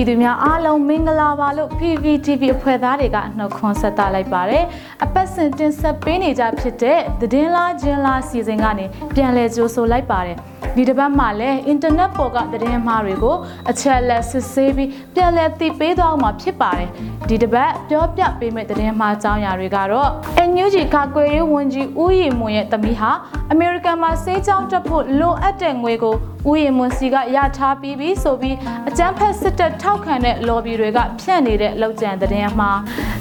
ပြည်သူများအားလုံးမင်္ဂလာပါလို့ PPTV အဖွဲ့သားတွေကနှုတ်ခွန်းဆက်သလိုက်ပါတယ်။အပတ်စဉ်တင်ဆက်ပေးနေကြဖြစ်တဲ့သတင်းလားဂျင်းလားစီစဉ်ကနေပြန်လည်ကြိုဆိုလိုက်ပါတယ်။ဒီတစ်ပတ်မှာလည်းအင်တာနက်ပေါ်ကသတင်းမှားတွေကိုအချက်လက်စစ်ဆေးပြီးပြန်လည်သိပေးသွားမှာဖြစ်ပါတယ်။ဒီတစ်ပတ်ပြောပြပေးမယ့်သတင်းမှားအကြောင်းအရာတွေကတော့ NUG ကာကွယ်ရေးဝန်ကြီးဦးရီမွန်ရဲ့သမီးဟာအမေရိကန်မှာစေးကြောင်းတက်ဖို့လိုအပ်တဲ့ငွေကိုဦးရီမွန်စီကရထားပြီးပြီဆိုပြီးအကြမ်းဖက်စစ်တပ်ထောက်ခံတဲ့ lobby တွေကဖြန့်နေတဲ့လောက်ကျန်သတင်းမှာ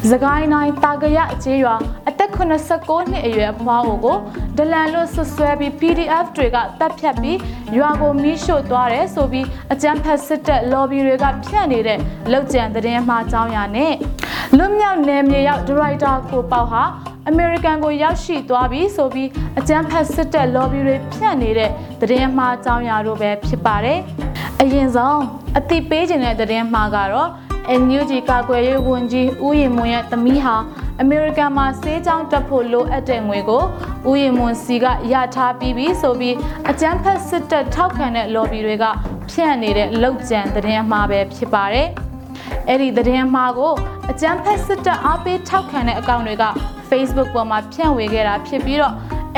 သခိုင်းတိုင်းတာကရအခြေရွာအသက်89နှစ်အရွယ်အဖွားကိုဒလန်လို့ဆွဆွဲပြီး PDF တွေကတပ်ဖြတ်ပြီးရွာကိုမီးရှို့သွားတယ်ဆိုပြီးအကြမ်းဖက်စစ်တပ် lobby တွေကဖြန့်နေတဲ့လောက်ကျန်သတင်းမှာအကြောင်းအရာနဲ့လွတ်မြောက်နယ်မြေရောက်ဒရိုက်တာကိုပေါက်ဟာအမေရိကန်ကိုရောက်ရှိသွားပြီဆိုပြီးအကြမ်းဖက်စစ်တပ် lobby တွေဖြန့်နေတဲ့သတင်းမှားအကြောင်းအရာတို့ပဲဖြစ်ပါတယ်။ အရင်ဆုံးအတိပေးခြင်းတဲ့သတင်းမှားကတော့ NUG ကာကွယ်ရေးဝန်ကြီးဦးရင်မွန်ရဲ့သမီးဟာအမေရိကန်မှာစေးကြောင်းတက်ဖို့လိုအပ်တဲ့ငွေကိုဦးရင်မွန်စီကရထားပြီးပြီဆိုပြီးအကြမ်းဖက်စစ်တပ်ထောက်ခံတဲ့ lobby တွေကဖြန့်နေတဲ့လောက်ကျန်သတင်းမှားပဲဖြစ်ပါတယ်။အဲ့ဒီသတင်းမှားကိုအကြမ်းဖက်စစ်တပ်အားပေးထောက်ခံတဲ့အကောင့်တွေက Facebook ပေါ်မှာဖြန့်ဝေခဲ့တာဖြစ်ပြီးတော့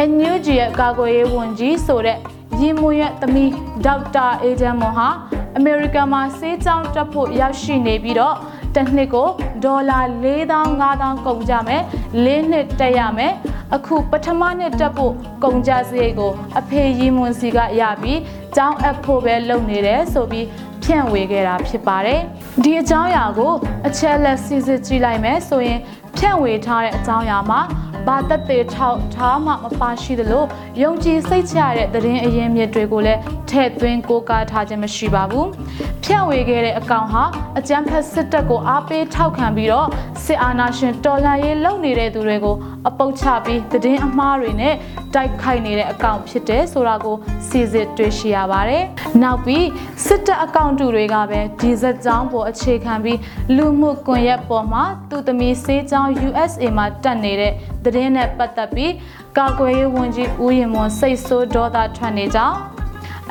NUG ရဲ့ကာကွယ်ရေးဝန်ကြီးဆိုတဲ့ ရင်မွေရဲ့သမီးဒေါက်တာအေဂျန်မွန်ဟာအမေရိကန်မှာစေးကြောင်းတက်ဖို့ရောက်ရှိနေပြီးတော့တစ်နှစ်ကိုဒေါ်လာ4000 5000ကုန်ကြမယ်၄နှစ်တက်ရမယ်အခုပထမနှစ်တက်ဖို့ကုန်ကြစရိတ်ကို အဖေရင်မွန်စီကရပြီးကျောင်းအပ်ဖို့ပဲလုပ်နေတယ်ဆိုပြီးဖြန့်ဝေခဲ့တာဖြစ်ပါတယ်ဒီအကြောင်းအရာကိုအချက်လက်စစ်စစ်ကြည့်လိုက်မယ်ဆိုရင်ဖြန့်ဝေထားတဲ့အကြောင်းအရာမှာ ဘာသက်သေထောက်ထားမှမပါရှိသလိုယုံကြည်စိတ်ချရတဲ့သတင်းအရင်းမြစ်တွေကိုလည်းထည့်သွင်းကိုးကားထားခြင်းမရှိပါဘူး။ဖြန့်ဝေခဲ့တဲ့အကောင့်ဟာအကြမ်းဖက်စစ်တပ်ကိုအားပေးထောက်ခံပြီးတော့စစ်အာဏာရှင်တော်လှန်ရေးလုပ်နေတဲ့သူတွေကိုအပုတ်ချပြီးသတင်းအမှားတွေနဲ့တိုက်ခိုက်နေတဲ့အကောင့်ဖြစ်တယ်ဆိုတာကိုစီစစ်တွေ့ရှိရပါတယ်။နောက်ပြီးစစ်တပ်အကောင့်တူတွေကပဲဒီဇက်ကြောင်းပေါ်အခြေခံပြီးလူမှုကွန်ရက်ပေါ်မှာသူသမီးစေးကြောင်း USA မှာတက်နေတဲ့ သတင်းနဲ့ပတ်သက်ပြီးကာကွယ်ရေးဝန်ကြီးဦးရင်မွန်စိတ်ဆိုးဒေါသထွက်နေကြောင်း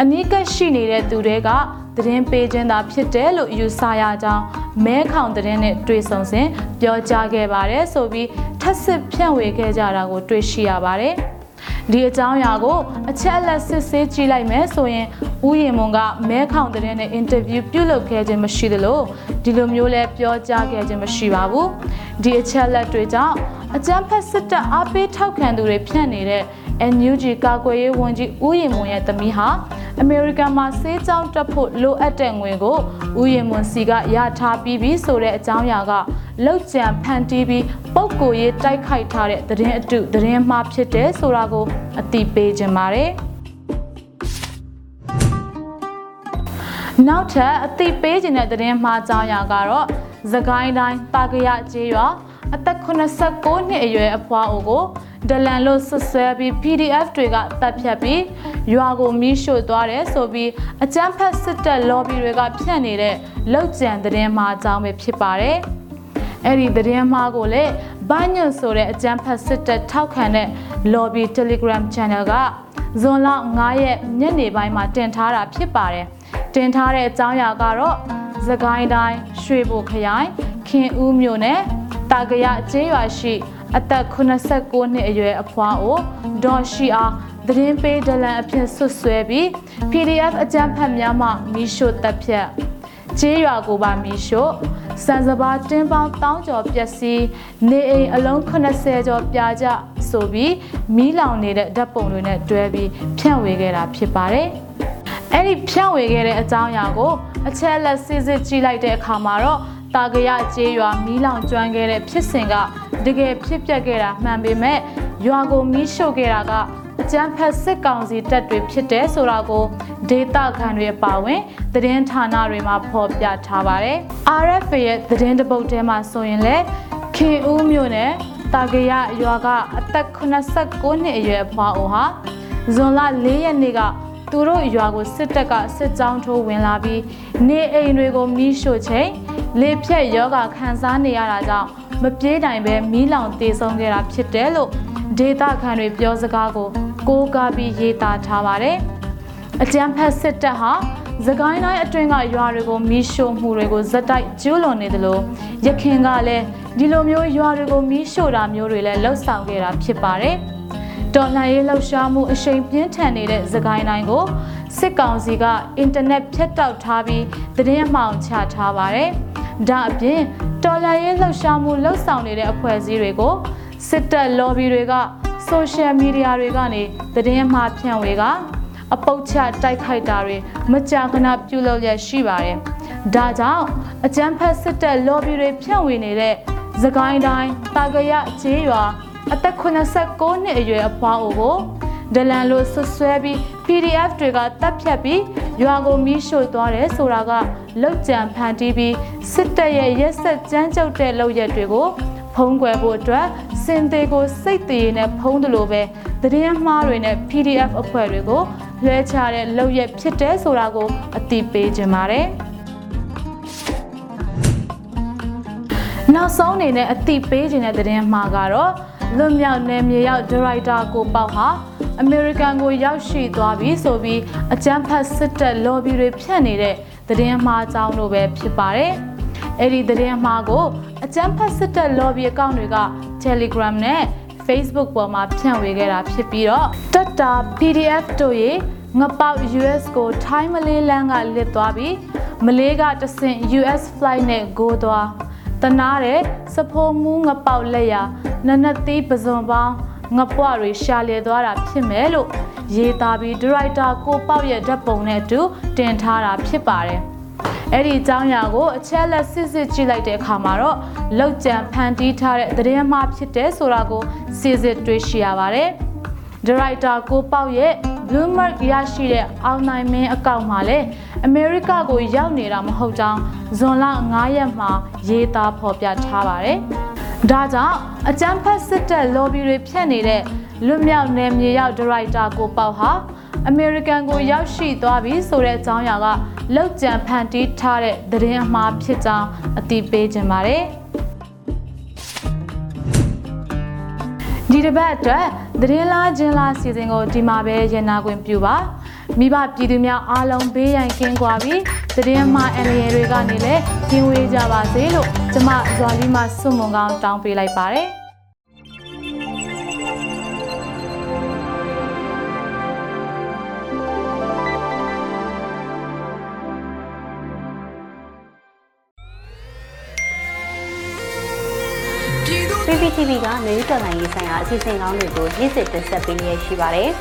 အနီးကပ်ရှိနေတဲ့သူတွေကသတင်းပေးခြင်းသာဖြစ်တယ်လို့ယူဆရကြောင်းမဲခေါင်သတင်းနဲ့တွေ့ဆုံစဉ်ပြောကြားခဲ့ပါတယ်ဆိုပြီးထပ်ဆစ်ဖြန့်ဝေခဲ့ကြတာကိုတွေ့ရှိရပါတယ်ဒီအကြောင်းအရာကိုအချက်အလက်စစ်ဆေးကြည့်လိုက်မယ်ဆိုရင်ဥယျာဉ်မွန်ကမဲခေါင်တဲ့နဲ့အင်တာဗျူးပြုလုပ်ခဲ့ခြင်းမရှိသလိုဒီလိုမျိုးလဲပြောကြားခဲ့ခြင်းမရှိပါဘူးဒီအချက်အလက်တွေကြောင့် အကြမ်းဖက်စစ်တပ်အားပေးထောက်ခံသူတွေဖြန့်နေတဲ့ NUG ကာကွယ်ရေးဝန်ကြီးဦးရင်မွန်ရဲ့သမီးဟာအမေရိကန်မှာစေးကြောင်းတက်ဖို့လိုအပ်တဲ့ငွေကိုဦးရင်မွန်စီကရထားပြီးပြီဆိုတဲ့အကြောင်းအရာကလောက်ကျန်ဖန်တီးပြီးပုံကိုရေးတိုက်ခိုက်ထားတဲ့သတင်းအတုသတင်းမှားဖြစ်တယ်ဆိုတာကိုအသိပေးခြင်းပါတယ်နောက်ထပ်အသိပေးခြင်းတဲ့သတင်းမှားကြောင်းရာကတော့သခိုင်းတိုင်းတာကရကျေးရွာ အသက်89နှစ်အရွယ်အဖွားအိုကိုဒလန်လို့ဆွဆွဲပြီး PDF တွေကတပ်ဖြတ်ပြီးရွာကိုမီးရှို့သွားတယ်ဆိုပြီးအကြမ်းဖက်စစ်တပ် lobby တွေကဖြန့်နေတဲ့လောက်ကျန်သတင်းမှားအကြောင်းပဲဖြစ်ပါတယ်။အဲ့ဒီသတင်းမှားကိုလည်းဘာညွန့်ဆိုတဲ့အကြမ်းဖက်စစ်တပ်ထောက်ခံတဲ့ lobby Telegram channel ကဇွန်လ9ရက်ညနေပိုင်းမှာတင်ထားတာဖြစ်ပါတယ်။တင်ထားတဲ့အကြောင်းအရာကတော့သခိုင်းတိုင်းရွှေဘိုခရိုင်ခင်ဦးမြို့နယ် တာကရကျေးရွာရှိအသက်89နှစ်အရွယ်အဖွားအိုဒေါ်ရှိအားသတင်းပေးဒလန်အဖြစ်ဆွတ်ဆွဲပြီး PDF အကြမ်းဖက်များမှမီးရှို့တပ်ဖြတ်ကျေးရွာကိုပါမီးရှို့စံစပါတင်းပေါင်းတောင်းကျော်ပျက်စီးနေအိမ်အလုံး80ကျော်ပြာကျဆိုပြီးမီးလောင်နေတဲ့ဓာတ်ပုံတွေနဲ့တွဲပြီးဖြန့်ဝေခဲ့တာဖြစ်ပါတယ်။အဲ့ဒီဖြန့်ဝေခဲ့တဲ့အကြောင်းအရာကိုအချက်အလက်စစ်စစ်ကြည့်လိုက်တဲ့အခါမှာတော့ တာကရကျေးရွာမီးလောင်ကျွမ်းခဲ့တဲ့ဖြစ်စဉ်ကတကယ်ဖြစ်ပျက်ခဲ့တာမှန်ပေမဲ့ရွာကိုမီးရှို့ခဲ့တာကအကြမ်းဖက်စစ်ကောင်စီတပ်တွေဖြစ်တယ်ဆိုတာကိုဒေတာခံတွေအပါအဝင်သတင်းဌာနတွေမှာဖော်ပြထားပါတယ်။ RFA ရဲ့သတင်းတပုတ်ထဲမှာဆိုရင်လည်းခင်ဦးမြို့နယ်တာကရရွာကအသက်89နှစ်အရွယ်အဖွားအိုဟာဇွန်လ၄ရက်နေ့က သူတို့ရွာကိုစစ်တပ်ကစစ်ကြောင်းထိုးဝင်လာပြီးနေအိမ်တွေကိုမီးရှို့ချိန်လေဖြတ်ယောဂခံစားနေရတာကြောင့်မပြေးနိုင်ပဲမီးလောင်တေဆုံးခဲ့တာဖြစ်တယ်လို့ဒေတာခံတွေပြောစကားကိုကိုးကားပြီးရေးသားထားပါတယ်။အကြမ်းဖက်စစ်တပ်ဟာသကိုင်းတိုင်းအတွင်းကရွာတွေကိုမီးရှို့မှုတွေကိုဇက်တိုက်ကျူးလွန်နေသလိုရခင်ကလည်းဒီလိုမျိုးရွာတွေကိုမီးရှို့တာမျိုးတွေလည်းလှုပ်ဆောင်ခဲ့တာဖြစ်ပါတယ်။ တော်လှန်ရေးလှုပ်ရှားမှုအရှိန်ပြင်းထန်နေတဲ့သကိုင်းတိုင်းကိုစစ်ကောင်စီကအင်တာနက်ဖြတ်တောက်ထားပြီးသတင်းအမှောင်ချထားပါတယ်။ဒါအပြင်တော်လှန်ရေးလှုပ်ရှားမှုလှုပ်ဆောင်နေတဲ့အဖွဲ့အစည်းတွေကိုစစ်တပ် lobby တွေကဆိုရှယ်မီဒီယာတွေကနေသတင်းအမှားဖြန့်ဝေကအပုတ်ချတိုက်ခိုက်တာတွေမကြာခဏပြုလုပ်ရရှိပါတယ်။ဒါကြောင့်အကြမ်းဖက်စစ်တပ် lobby တွေဖြန့်ဝေနေတဲ့သကိုင်းတိုင်းတာကရကျေးရွာ အသက်89နှစ်အရွယ်အဖွားအိုကိုဒလန်လို့ဆွဆွဲပြီး PDF တွေကတပ်ဖြတ်ပြီးရွာကိုမီးရှို့သွားတယ်ဆိုတာကလောက်ကြံဖန်တီးပြီးစစ်တပ်ရဲ့ရက်ဆက်ကြမ်းကြုတ်တဲ့လုပ်ရက်တွေကိုဖုံးကွယ်ဖို့အတွက်စင်သေးကိုစိတ်တည်နဲ့ဖုံးတယ်လို့ပဲသတင်းမှားတွေနဲ့ PDF အဖွဲ့တွေကိုလွှဲချတဲ့လုပ်ရက်ဖြစ်တဲ့ဆိုတာကိုအသိပေးခြင်းပါတယ်နောက်ဆုံးအနေနဲ့အသိပေးခြင်းတဲ့သတင်းမှာကတော့ လွတ်မြောက်နယ်မြေရောက်ဒါရိုက်တာကိုပေါက်ဟာအမေရိကန်ကိုရောက်ရှိသွားပြီဆိုပြီးအကြမ်းဖက်စစ်တပ် lobby တွေဖြန့်နေတဲ့သတင်းမှားကြောင်းလို့ပဲဖြစ်ပါတယ်။အဲ့ဒီသတင်းမှားကိုအကြမ်းဖက်စစ်တပ် lobby အကောင့်တွေက Telegram နဲ့ Facebook ပေါ်မှာဖြန့်ဝေခဲ့တာဖြစ်ပြီးတော့တက်တာ PDF တို့ရေငပေါက် US ကို ထိုင်းမလေးလန်းကလစ်သွားပြီးမလေးကတဆင့် US flight နဲ့ go သွားတနာတဲ့စဖိုးမူးငပေါက်လက်ရ နနက်သေးပစုံပေါင်းငပွားတွေရှာလည်သွားတာဖြစ်မယ်လို့ရေးသားပြီးဒရိုက်တာကိုပေါက်ရဲ့ဓာတ်ပုံနဲ့အတူတင်ထားတာဖြစ်ပါတယ်။အဲ့ဒီအကြောင်းအရာကိုအချက်လက်စစ်စစ်ကြည့်လိုက်တဲ့အခါမှာတော့လောက်ကြံဖန်တီးထားတဲ့သတင်းမှားဖြစ်တယ်ဆိုတာကိုစစ်စစ်တွေ့ရှိရပါတယ်။ဒရိုက်တာကိုပေါက်ရဲ့ Bloomberg ရရှိတဲ့အောင်နိုင်မင်းအကောင့်မှာလည်းအမေရိကကိုရောက်နေတာမဟုတ်ကြောင်းဇွန်လ9ရက်မှာရေးသားဖော်ပြထားပါတယ်။ ဒါကြောင့်အကြမ်းဖက်စစ်တပ် lobby တွေဖြန့်နေတဲ့လွတ်မြောက်နယ်မြေရောက်ဒရိုက်တာကိုပေါက်ဟာအမေရိကန်ကိုရောက်ရှိသွားပြီဆိုတဲ့အကြောင်းအရာကလောက်ကျန်ဖန်တီးထားတဲ့သတင်းအမှားဖြစ်ကြောင်းအသိပေးခြင်းပါတယ်။ဒီတစ်ပတ်အတွက်သတင်းလားချင်းလားစီစဉ်ကိုဒီမှာပဲရန်နာခွင့်ပြုပါမိဘပြည်သူများအားလုံးဘေးရန်ကင်းကွာပြီး သတင်းမှာအန်ရယ်တွေကနေလည်းကင်းဝေးကြပါစေလို့ကျမဇွာလီမစွတ်မွန်ကောင်းတောင်းပေးလိုက်ပါတယ် PPTV ကမျိုးတော်လိုင်းရေးဆိုင်ရာအစီအစဉ်ကောင်းတွေကိုရည်စည်တင်ဆက်ပေးနေရရှိပါတယ်။